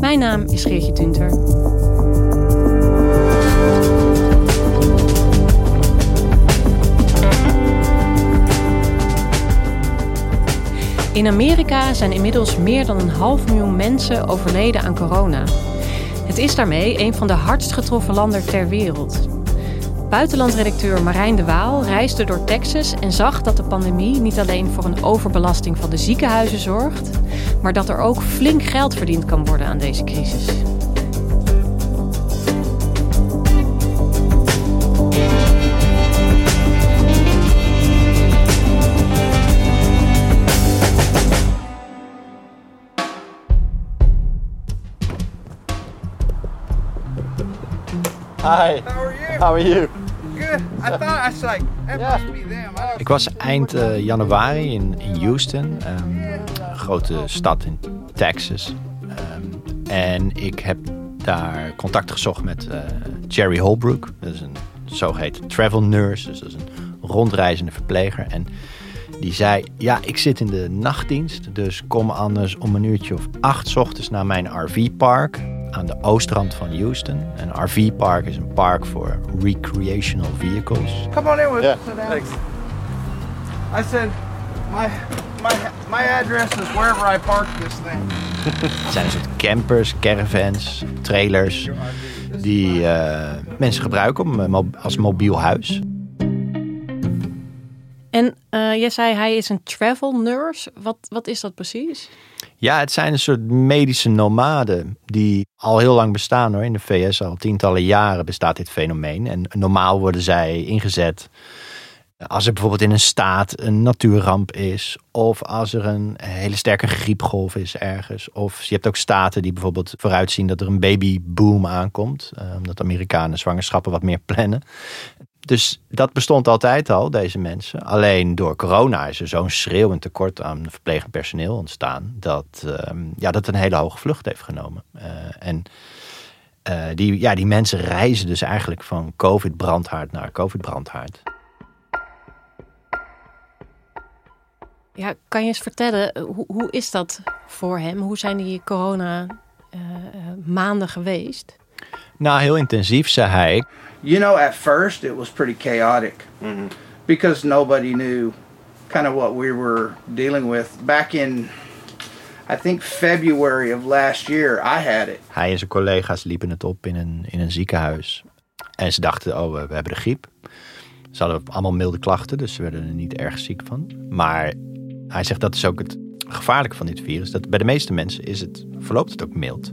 Mijn naam is Geertje Tunter. In Amerika zijn inmiddels meer dan een half miljoen mensen overleden aan corona. Het is daarmee een van de hardst getroffen landen ter wereld. Buitenlandredacteur Marijn de Waal reisde door Texas en zag dat de pandemie niet alleen voor een overbelasting van de ziekenhuizen zorgt, maar dat er ook flink geld verdiend kan worden aan deze crisis. Hi. How are you? How are you? Good. I thought I was like, that must be them. I Ik was eind eh, januari in, in Houston, ehm, een grote stad in Texas. Ehm, en ik heb daar contact gezocht met eh, Jerry Holbrook. Dat is een zogeheten travel nurse, dus dat is een rondreizende verpleger. En die zei, ja, ik zit in de nachtdienst, dus kom anders om een uurtje of acht 's ochtends naar mijn RV-park aan de oostrand van Houston. Een RV-park is een park voor recreational vehicles. Come on in with Yeah, thanks. I said, my my my address is wherever I parked this thing. Het zijn een soort campers, caravans, trailers die eh, mensen gebruiken om, eh, als mobiel huis. En eh jij zei hij is een travel nurse. Wat, wat is dat precies? Ja, het zijn een soort medische nomaden die al heel lang bestaan hoor. In de VS al tientallen jaren bestaat dit fenomeen. En normaal worden zij ingezet als er bijvoorbeeld in een staat een natuurramp is. Of als er een hele sterke griepgolf is ergens. Of je hebt ook staten die bijvoorbeeld vooruitzien dat er een babyboom aankomt. eh, omdat Amerikanen zwangerschappen wat meer plannen. Dus dat bestond altijd al, deze mensen. Alleen door corona is er zo'n schreeuwend tekort aan verplegend personeel ontstaan. Dat, ehm, ja, dat een hele hoge vlucht heeft genomen. Eh, en eh, die, ja, die mensen reizen dus eigenlijk van COVID-brandhaard naar COVID-brandhaard. Ja, kan je eens vertellen, eh, hoe, hoe is dat voor hem? Hoe zijn die corona eh, eh, maanden geweest? Nou, heel intensief, zei hij. You know, at first it was pretty chaotic because nobody knew kind of what we were dealing with. Back in, I think February of last year, I had it. Hij en zijn collega's liepen het op in een, in een ziekenhuis. En ze dachten, oh, we we hebben de griep. Ze hadden allemaal milde klachten, dus ze werden er niet erg ziek van. Maar hij zegt dat is ook het gevaarlijke van dit virus. Dat bij de meeste mensen is het, verloopt het ook mild.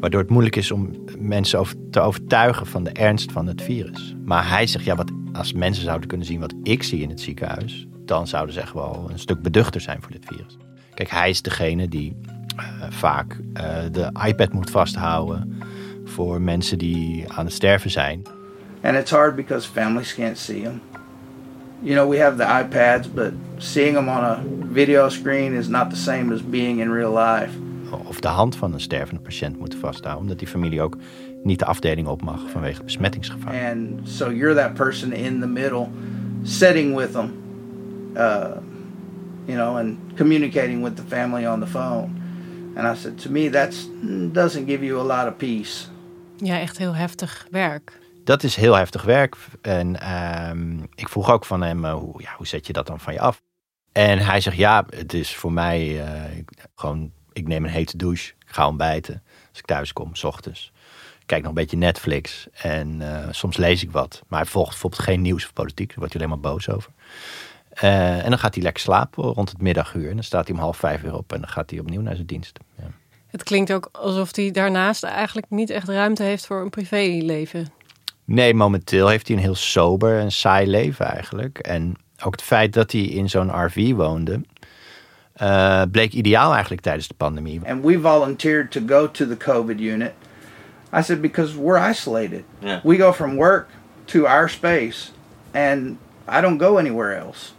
Waardoor het moeilijk is om mensen over, te overtuigen van de ernst van het virus. Maar hij zegt, ja, wat, als mensen zouden kunnen zien wat ik zie in het ziekenhuis... dan zouden ze echt wel een stuk beduchter zijn voor dit virus. Kijk, hij is degene die eh, vaak eh, de iPad moet vasthouden... voor mensen die aan het sterven zijn. And it's hard because families can't see them. You know, we have the iPads, but seeing them on a video screen is not the same as being in real life. Of de hand van een stervende patiënt moeten vasthouden... omdat die familie ook niet de afdeling op mag vanwege besmettingsgevaar. And so you're that person in the middle, sitting with them, uh, you know, and communicating with the family on the phone. And I said, to me, that doesn't give you a lot of peace. Ja, echt heel heftig werk. Dat is heel heftig werk. En ehm, ik vroeg ook van hem, eh, hoe, ja, hoe zet je dat dan van je af? En hij zegt, ja, het is voor mij eh, gewoon, ik neem een hete douche. Ik ga ontbijten als ik thuis kom, s ochtends. Kijk nog een beetje Netflix en eh, soms lees ik wat. Maar hij volgt bijvoorbeeld geen nieuws of politiek. Daar wordt hij alleen maar boos over. En dan gaat hij lekker slapen rond het middaguur. En dan staat hij om half vijf weer op en dan gaat hij opnieuw naar zijn dienst. Ja. Het klinkt ook alsof hij daarnaast eigenlijk niet echt ruimte heeft voor een privéleven. Nee, momenteel heeft hij een heel sober en saai leven eigenlijk. En ook het feit dat hij in zo'n RV woonde, eh, bleek ideaal eigenlijk tijdens de pandemie. And we volunteered to go to the COVID unit I said, because we're isolated. Yeah. We go from work to our space, and I don't go anywhere else.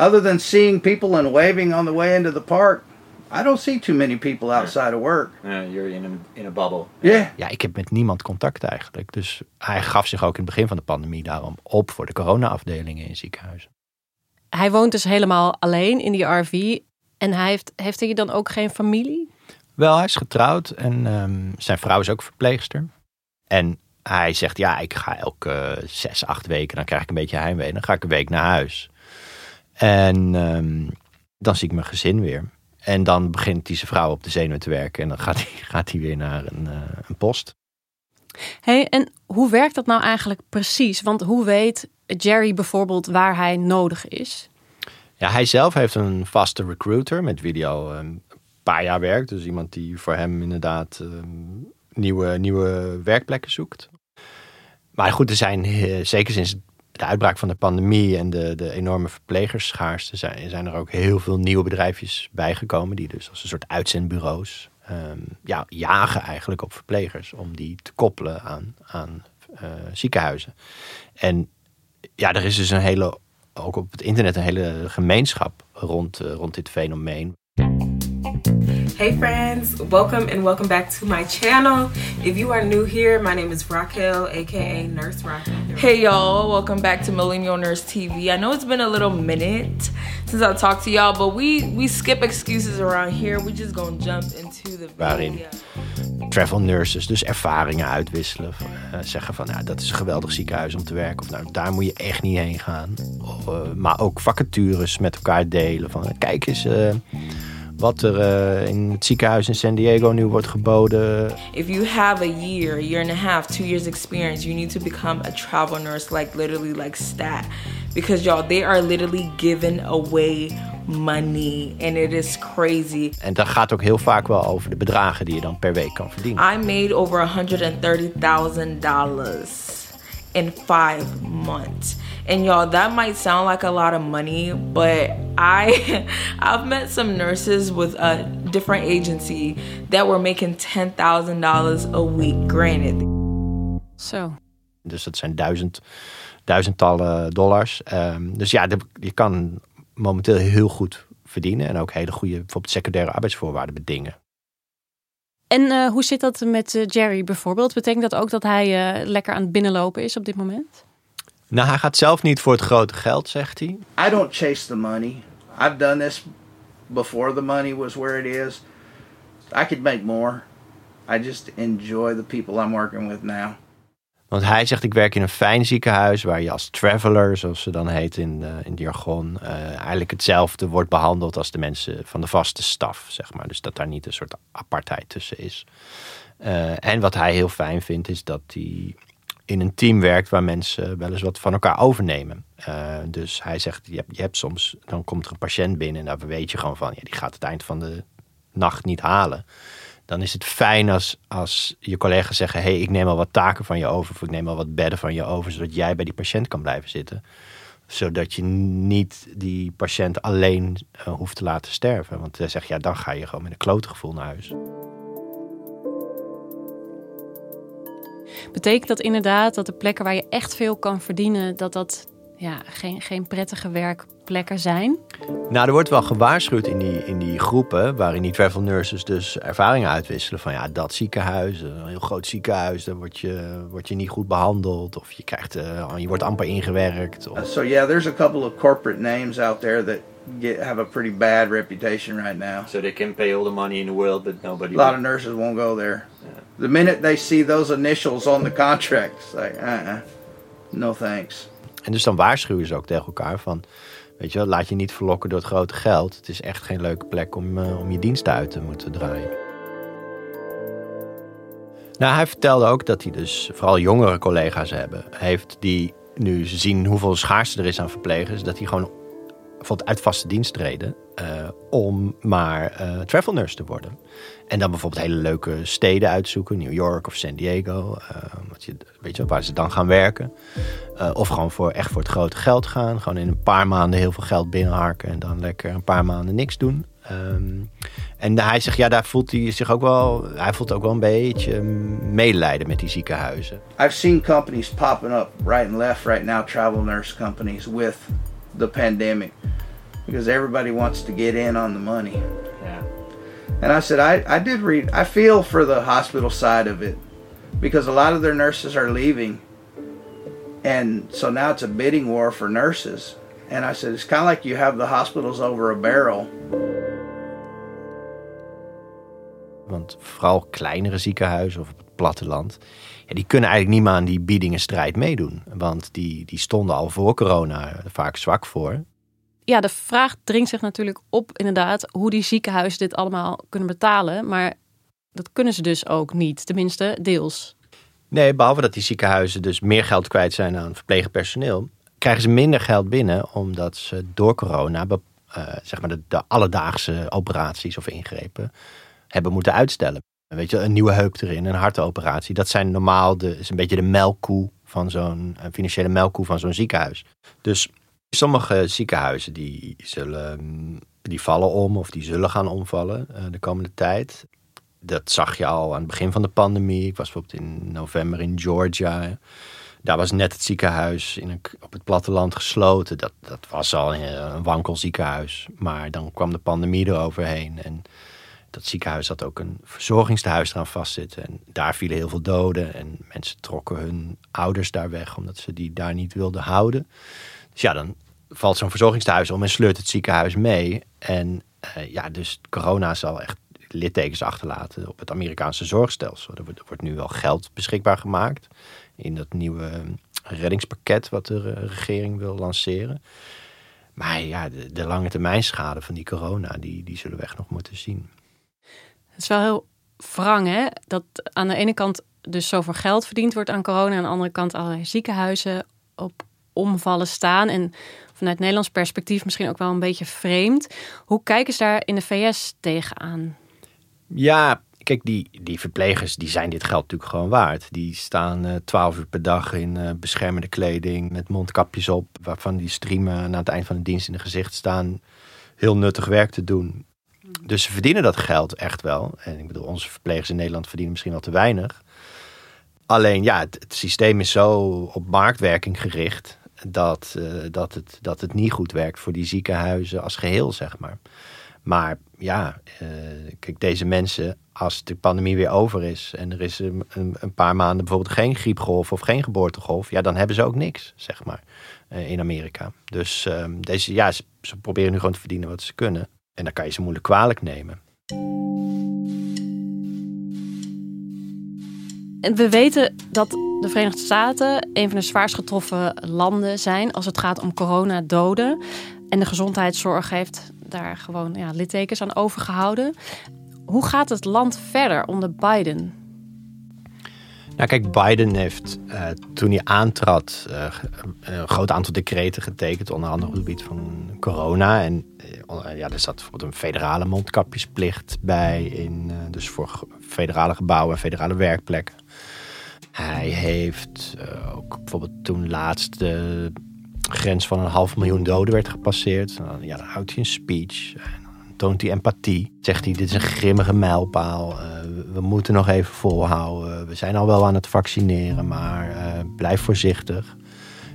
Other than seeing people and waving on the way into the park, I don't see too many people outside of work. Yeah, you're in a, in a bubble. Yeah. Ja, ik heb met niemand contact eigenlijk. Dus hij gaf zich ook in het begin van de pandemie daarom op voor de corona-afdelingen in ziekenhuizen. Hij woont dus helemaal alleen in die RV. En hij heeft, heeft hij dan ook geen familie? Wel, hij is getrouwd en ehm, zijn vrouw is ook verpleegster. En hij zegt, ja, ik ga elke zes, acht weken, dan krijg ik een beetje heimwee. Dan ga ik een week naar huis. En ehm, dan zie ik mijn gezin weer. En dan begint zijn vrouw op de zenuwen te werken. En dan gaat hij, gaat hij weer naar een, eh, een post. hey, en hoe werkt dat nou eigenlijk precies? Want hoe weet Jerry bijvoorbeeld waar hij nodig is? Ja, hij zelf heeft een vaste recruiter met wie hij al ehm, een paar jaar werkt. Dus iemand die voor hem inderdaad ehm, nieuwe, nieuwe werkplekken zoekt. Maar goed, er zijn eh, zeker sinds de uitbraak van de pandemie en de, de enorme verplegersschaarste zijn, zijn er ook heel veel nieuwe bedrijfjes bijgekomen. Die dus als een soort uitzendbureaus ehm, ja, jagen eigenlijk op verplegers om die te koppelen aan, aan eh, ziekenhuizen. En ja, er is dus een hele, ook op het internet, een hele gemeenschap rond, eh, rond dit fenomeen. Hey friends, welcome and welcome back to my channel. If you are new here, my name is Raquel, aka Nurse Raquel. Hey y'all, welcome back to Millennial Nurse TV. I know it's been a little minute since I talked to y'all, but we we skip excuses around here. We just gonna jump into the Waarin video. travel nurses dus ervaringen uitwisselen. Eh, zeggen van, ja, dat is een geweldig ziekenhuis om te werken. Of nou, daar moet je echt niet heen gaan. Of, eh, maar ook vacatures met elkaar delen. Van, kijk eens eh, wat er eh, in het ziekenhuis in San Diego nu wordt geboden. If you have a year, year and a half, two years experience, you need to become a travel nurse, like literally like stat. Because y'all, they are literally giving away money and it is crazy. En dat gaat ook heel vaak wel over de bedragen die je dan per week kan verdienen. I made over $130,000 in five months. And y'all, that might sound like a lot of money, but I I've met some nurses with a different agency that were making $10,000 a week, granted. Zo. Dus dat zijn duizend, duizendtallen dollars. Ehm, dus ja, de- je kan momenteel heel goed verdienen. En ook hele goede bijvoorbeeld secundaire arbeidsvoorwaarden bedingen. En eh, hoe zit dat met eh, Jerry bijvoorbeeld? Betekent dat ook dat hij eh, lekker aan het binnenlopen is op dit moment? Nou, hij gaat zelf niet voor het grote geld, zegt hij. I don't chase the money. I've done this before the money was where it is. I could make more. I just enjoy the people I'm working with now. Want hij zegt, ik werk in een fijn ziekenhuis waar je als traveler, zoals ze dan heet in, eh, in jargon, eh, eigenlijk hetzelfde wordt behandeld als de mensen van de vaste staf, zeg maar. Dus dat daar niet een soort apartheid tussen is. Eh, en wat hij heel fijn vindt, is dat hij in een team werkt waar mensen wel eens wat van elkaar overnemen. Eh, dus hij zegt, je hebt, je hebt soms, dan komt er een patiënt binnen en daar weet je gewoon van, ja, die gaat het eind van de nacht niet halen dan is het fijn als, als je collega's zeggen: hey, ik neem al wat taken van je over, of ik neem al wat bedden van je over, zodat jij bij die patiënt kan blijven zitten. Zodat je niet die patiënt alleen eh, hoeft te laten sterven. Want hij zegt: ja, dan ga je gewoon met een klote gevoel naar huis. Betekent dat inderdaad dat de plekken waar je echt veel kan verdienen, dat dat ja, geen, geen prettige werkplekken zijn? Nou, er wordt wel gewaarschuwd in die, in die groepen, waarin die travel nurses dus ervaringen uitwisselen. Van ja, dat ziekenhuis, een heel groot ziekenhuis, daar word je, word je niet goed behandeld. Of je, krijgt, eh, je wordt amper ingewerkt. Of, Uh, so yeah, there's a couple of corporate names out there that get have a pretty bad reputation right now. So they can pay all the money in the world, but nobody. A lot of nurses won't go there. The minute they see those initials on the contract, it's like, uh-uh, no thanks. En dus dan waarschuwen ze ook tegen elkaar van, weet je wel, laat je niet verlokken door het grote geld. Het is echt geen leuke plek om, eh, om je diensten uit te moeten draaien. Nou, hij vertelde ook dat hij dus vooral jongere collega's hebben, heeft die nu zien hoeveel schaarste er is aan verplegers, dat hij gewoon uit vaste dienst eh, om maar eh travel nurse te worden. En dan bijvoorbeeld hele leuke steden uitzoeken, New York of San Diego, eh, wat je, weet je, waar ze dan gaan werken. Of gewoon voor, echt voor het grote geld gaan. Gewoon in een paar maanden heel veel geld binnenharken en dan lekker een paar maanden niks doen. Ehm, en hij zegt, ja, daar voelt hij zich ook wel, hij voelt ook wel een beetje medelijden met die ziekenhuizen. I've seen companies popping up right and left right now, travel nurse companies with the pandemic. Because everybody wants to get in on the money. Ja. And I said, I, I did read, I feel for the hospital side of it. Because a lot of their nurses are leaving. And so now it's a bidding war for nurses. And I said, it's kind of like you have the hospitals over a barrel. Want vooral kleinere ziekenhuizen of op het platteland, ja, die kunnen eigenlijk niet meer aan die biedingenstrijd meedoen. Want die, die stonden al voor corona vaak zwak voor. Ja, de vraag dringt zich natuurlijk op inderdaad hoe die ziekenhuizen dit allemaal kunnen betalen. Maar dat kunnen ze dus ook niet, tenminste deels. Nee, behalve dat die ziekenhuizen dus meer geld kwijt zijn aan verpleegend personeel, krijgen ze minder geld binnen omdat ze door corona uh, zeg maar de, de, alledaagse operaties of ingrepen hebben moeten uitstellen. Weet je, een nieuwe heup erin, een hartoperatie. Dat zijn normaal de, is een beetje de melkkoe van zo'n financiële melkkoe van zo'n ziekenhuis. Dus sommige ziekenhuizen die zullen, die vallen om of die zullen gaan omvallen uh, de komende tijd. Dat zag je al aan het begin van de pandemie. Ik was bijvoorbeeld in november in Georgia. Daar was net het ziekenhuis in op het platteland gesloten. Dat, dat was al een wankel ziekenhuis. Maar dan kwam de pandemie eroverheen. En dat ziekenhuis had ook een verzorgingstehuis eraan vastzitten. En daar vielen heel veel doden. En mensen trokken hun ouders daar weg, omdat ze die daar niet wilden houden. Dus ja, dan valt zo'n verzorgingstehuis om en sleurt het ziekenhuis mee. En uh, ja, dus corona zal echt littekens achterlaten op het Amerikaanse zorgstelsel. Er wordt, nu wel geld beschikbaar gemaakt in dat nieuwe reddingspakket wat de regering wil lanceren. Maar ja, de, de lange termijn schade van die corona, die, die zullen we echt nog moeten zien. Het is wel heel wrang, hè? Dat aan de ene kant dus zoveel geld verdiend wordt aan corona. En aan de andere kant allerlei ziekenhuizen op omvallen staan. En vanuit Nederlands perspectief misschien ook wel een beetje vreemd. Hoe kijken ze daar in de VS tegenaan? Ja, kijk, die, die verplegers die zijn dit geld natuurlijk gewoon waard. Die staan uh, twaalf uur per dag in uh, beschermende kleding met mondkapjes op. Waarvan die streamen na het eind van de dienst in het gezicht staan. Heel nuttig werk te doen. Dus ze verdienen dat geld echt wel. En ik bedoel, onze verplegers in Nederland verdienen misschien wel te weinig. Alleen ja, het, systeem is zo op marktwerking gericht dat, uh, dat, het, dat het niet goed werkt voor die ziekenhuizen als geheel, zeg maar. Maar ja, uh, kijk, deze mensen, als de pandemie weer over is en er is een, een, paar maanden bijvoorbeeld geen griepgolf of geen geboortegolf, ja, dan hebben ze ook niks, zeg maar, uh, in Amerika. Dus uh, deze, ja, ze, ze proberen nu gewoon te verdienen wat ze kunnen. En dan kan je ze moeilijk kwalijk nemen. We weten dat de Verenigde Staten een van de zwaarst getroffen landen zijn als het gaat om coronadoden. En de gezondheidszorg heeft daar gewoon ja, littekens aan overgehouden. Hoe gaat het land verder onder Biden? Nou, kijk, Biden heeft uh, toen hij aantrad uh, een groot aantal decreten getekend, onder andere op het gebied van corona. En uh, ja, er zat bijvoorbeeld een federale mondkapjesplicht bij, in, dus voor federale gebouwen en federale werkplekken. Hij heeft ook bijvoorbeeld toen laatst de grens van een half miljoen doden werd gepasseerd. Ja, dan houdt hij een speech toont hij empathie. Zegt hij, dit is een grimmige mijlpaal. Uh, we moeten nog even volhouden. We zijn al wel aan het vaccineren, maar uh, blijf voorzichtig.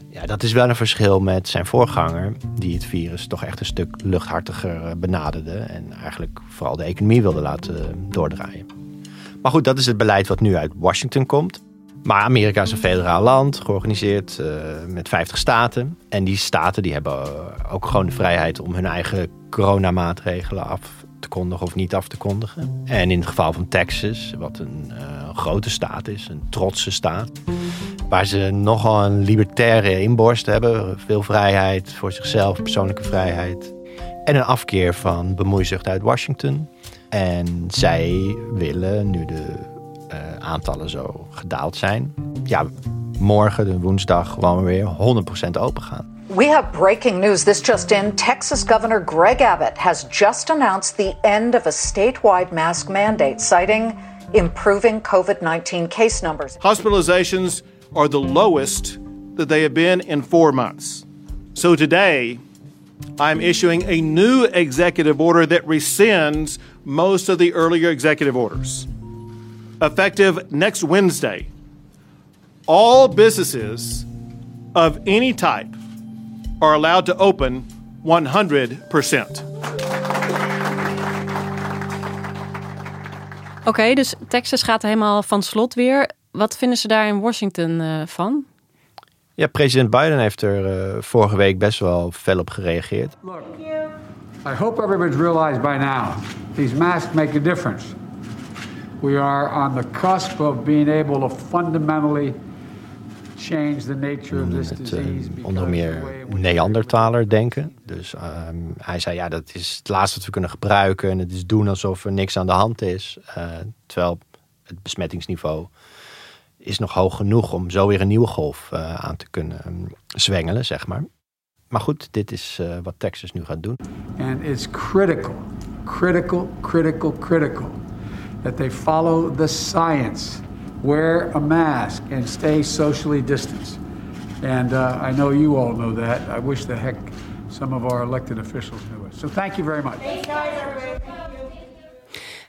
Ja, dat is wel een verschil met zijn voorganger, die het virus toch echt een stuk luchthartiger eh, benaderde. En eigenlijk vooral de economie wilde laten doordraaien. Maar goed, dat is het beleid wat nu uit Washington komt. Maar Amerika is een federaal land, georganiseerd met 50 staten. En die staten die hebben ook gewoon de vrijheid om hun eigen coronamaatregelen af te kondigen of niet af te kondigen. En in het geval van Texas, wat een uh, grote staat is, een trotse staat, waar ze nogal een libertaire inborst hebben, veel vrijheid voor zichzelf, persoonlijke vrijheid en een afkeer van bemoeizucht uit Washington. En zij willen nu de uh, aantallen zo gedaald zijn, ja, morgen, de woensdag, gewoon weer 100% open gaan. We have breaking news. This just in. Texas Governor Greg Abbott has just announced the end of a statewide mask mandate, citing improving COVID 19 case numbers. Hospitalizations are the lowest that they have been in four months. So today, I'm issuing a new executive order that rescinds most of the earlier executive orders. Effective next Wednesday, all businesses of any type are allowed to open 100%. Oké, dus Texas gaat helemaal van slot weer. Wat vinden ze daar in Washington uh, van? Ja, president Biden heeft er uh, vorige week best wel fel op gereageerd. Look, I hope everybody's realized by now these masks make a difference. We are on the cusp of being able to fundamentally change the nature of this disease. Uh, onder meer Neandertaler denken. Dus um, hij zei ja, dat is het laatste wat we kunnen gebruiken en het is doen alsof er niks aan de hand is. Uh, terwijl het besmettingsniveau is nog hoog genoeg om zo weer een nieuwe golf uh, aan te kunnen um, zwengelen, zeg maar. Maar goed, dit is wat Texas nu gaat doen. And it's critical, critical, critical, critical that they follow the science. Wear a mask and stay socially distanced. And uh, I know you all know that. I wish the heck some of our elected officials knew it. So thank you very much.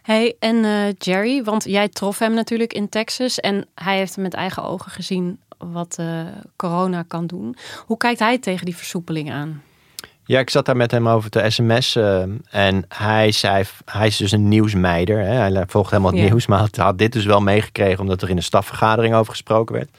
Hey, en uh, Jerry, want jij trof hem natuurlijk in Texas en hij heeft met eigen ogen gezien wat uh, corona kan doen. Hoe kijkt hij tegen die versoepeling aan? Ja, ik zat daar met hem over te sms uh, en hij zei, hij is dus een nieuwsmeider. Hè? Hij volgt helemaal het ja. nieuws, maar had, had dit dus wel meegekregen omdat er in een stafvergadering over gesproken werd.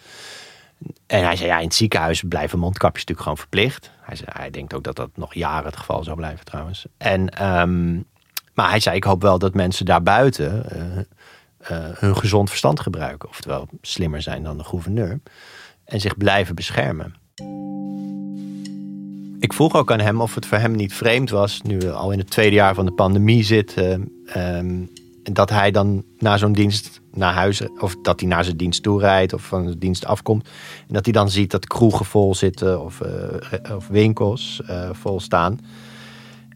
En hij zei, ja, in het ziekenhuis blijven mondkapjes natuurlijk gewoon verplicht. Hij, zei, hij denkt ook dat dat nog jaren het geval zou blijven trouwens. En um, maar hij zei, ik hoop wel dat mensen daarbuiten uh, uh, hun gezond verstand gebruiken. Oftewel slimmer zijn dan de gouverneur. En zich blijven beschermen. Ik vroeg ook aan hem of het voor hem niet vreemd was, nu we al in het tweede jaar van de pandemie zitten, um, dat hij dan na zo'n dienst naar huis, of dat hij naar zijn dienst toe rijdt of van de dienst afkomt. En dat hij dan ziet dat kroegen vol zitten of, uh, of winkels vol staan.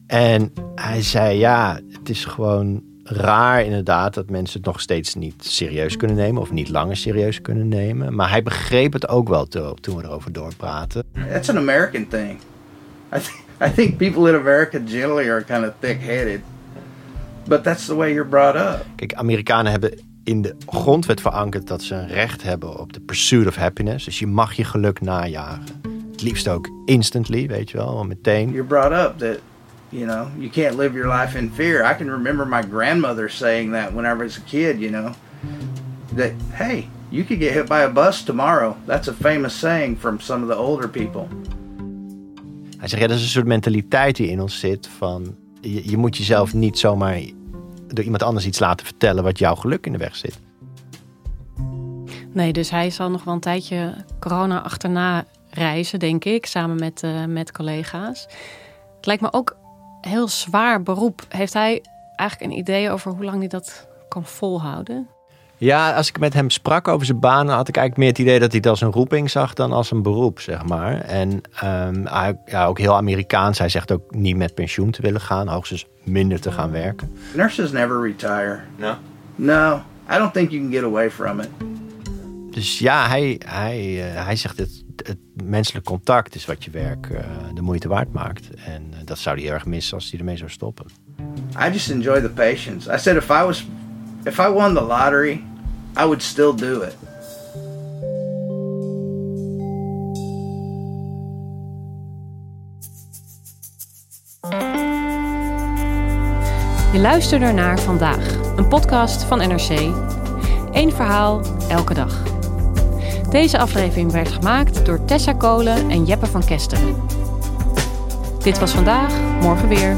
En hij zei, ja, het is gewoon raar inderdaad dat mensen het nog steeds niet serieus kunnen nemen of niet langer serieus kunnen nemen. Maar hij begreep het ook wel toen we erover doorpraten. It's an American thing. I, th I think people in America generally are kind of thick-headed. But that's the way you're brought up. Kijk, Amerikanen hebben in de grondwet verankerd dat ze een recht hebben op de pursuit of happiness. Dus je mag je geluk najagen. Het liefst ook instantly, weet je wel, meteen. You're brought up that you know you can't live your life in fear i can remember my grandmother saying that when i was a kid you know that hey you could get hit by a bus tomorrow that's a famous saying from some of the older people hij zegt dat is een soort mentaliteit die in ons zit van je, je moet jezelf niet zomaar door iemand anders iets laten vertellen wat jouw geluk in de weg zit nee dus hij zal nog wel een tijdje corona achterna reizen denk ik samen met, uh, met collega's het lijkt me ook heel zwaar beroep. Heeft hij eigenlijk een idee over hoe lang hij dat kan volhouden? Ja, als ik met hem sprak over zijn banen, had ik eigenlijk meer het idee dat hij het als een roeping zag dan als een beroep, zeg maar. En um, hij, ja, ook heel Amerikaans. Hij zegt ook niet met pensioen te willen gaan, hoogstens minder te gaan werken. Nurses never retire. No? No, I don't think you can get away from it. Dus ja, hij, hij, uh, hij zegt het, het menselijk contact is wat je werk uh, de moeite waard maakt. En uh, dat zou hij heel erg missen als hij ermee zou stoppen. I just enjoy the patience. I said if I was if I won the lottery, I would still do it. Je luistert naar Vandaag, een podcast van NRC. Eén verhaal, elke dag. Deze aflevering werd gemaakt door Tessa Kolen en Jeppe van Kesteren. Dit was vandaag, morgen weer.